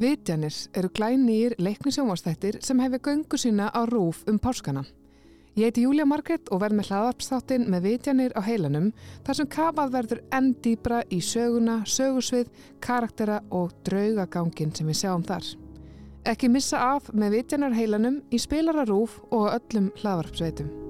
Vitjanir eru glænýr leiknisjónvastættir sem hefur göngu sína á rúf um páskana. Ég heiti Júlia Margret og verð með hlaðarpsþáttinn með vitjanir á heilanum þar sem kafað verður enn dýbra í söguna, sögusvið, karaktera og draugagangin sem við sjáum þar. Ekki missa af með vitjanar heilanum í spilararúf og öllum hlaðarpsveitum.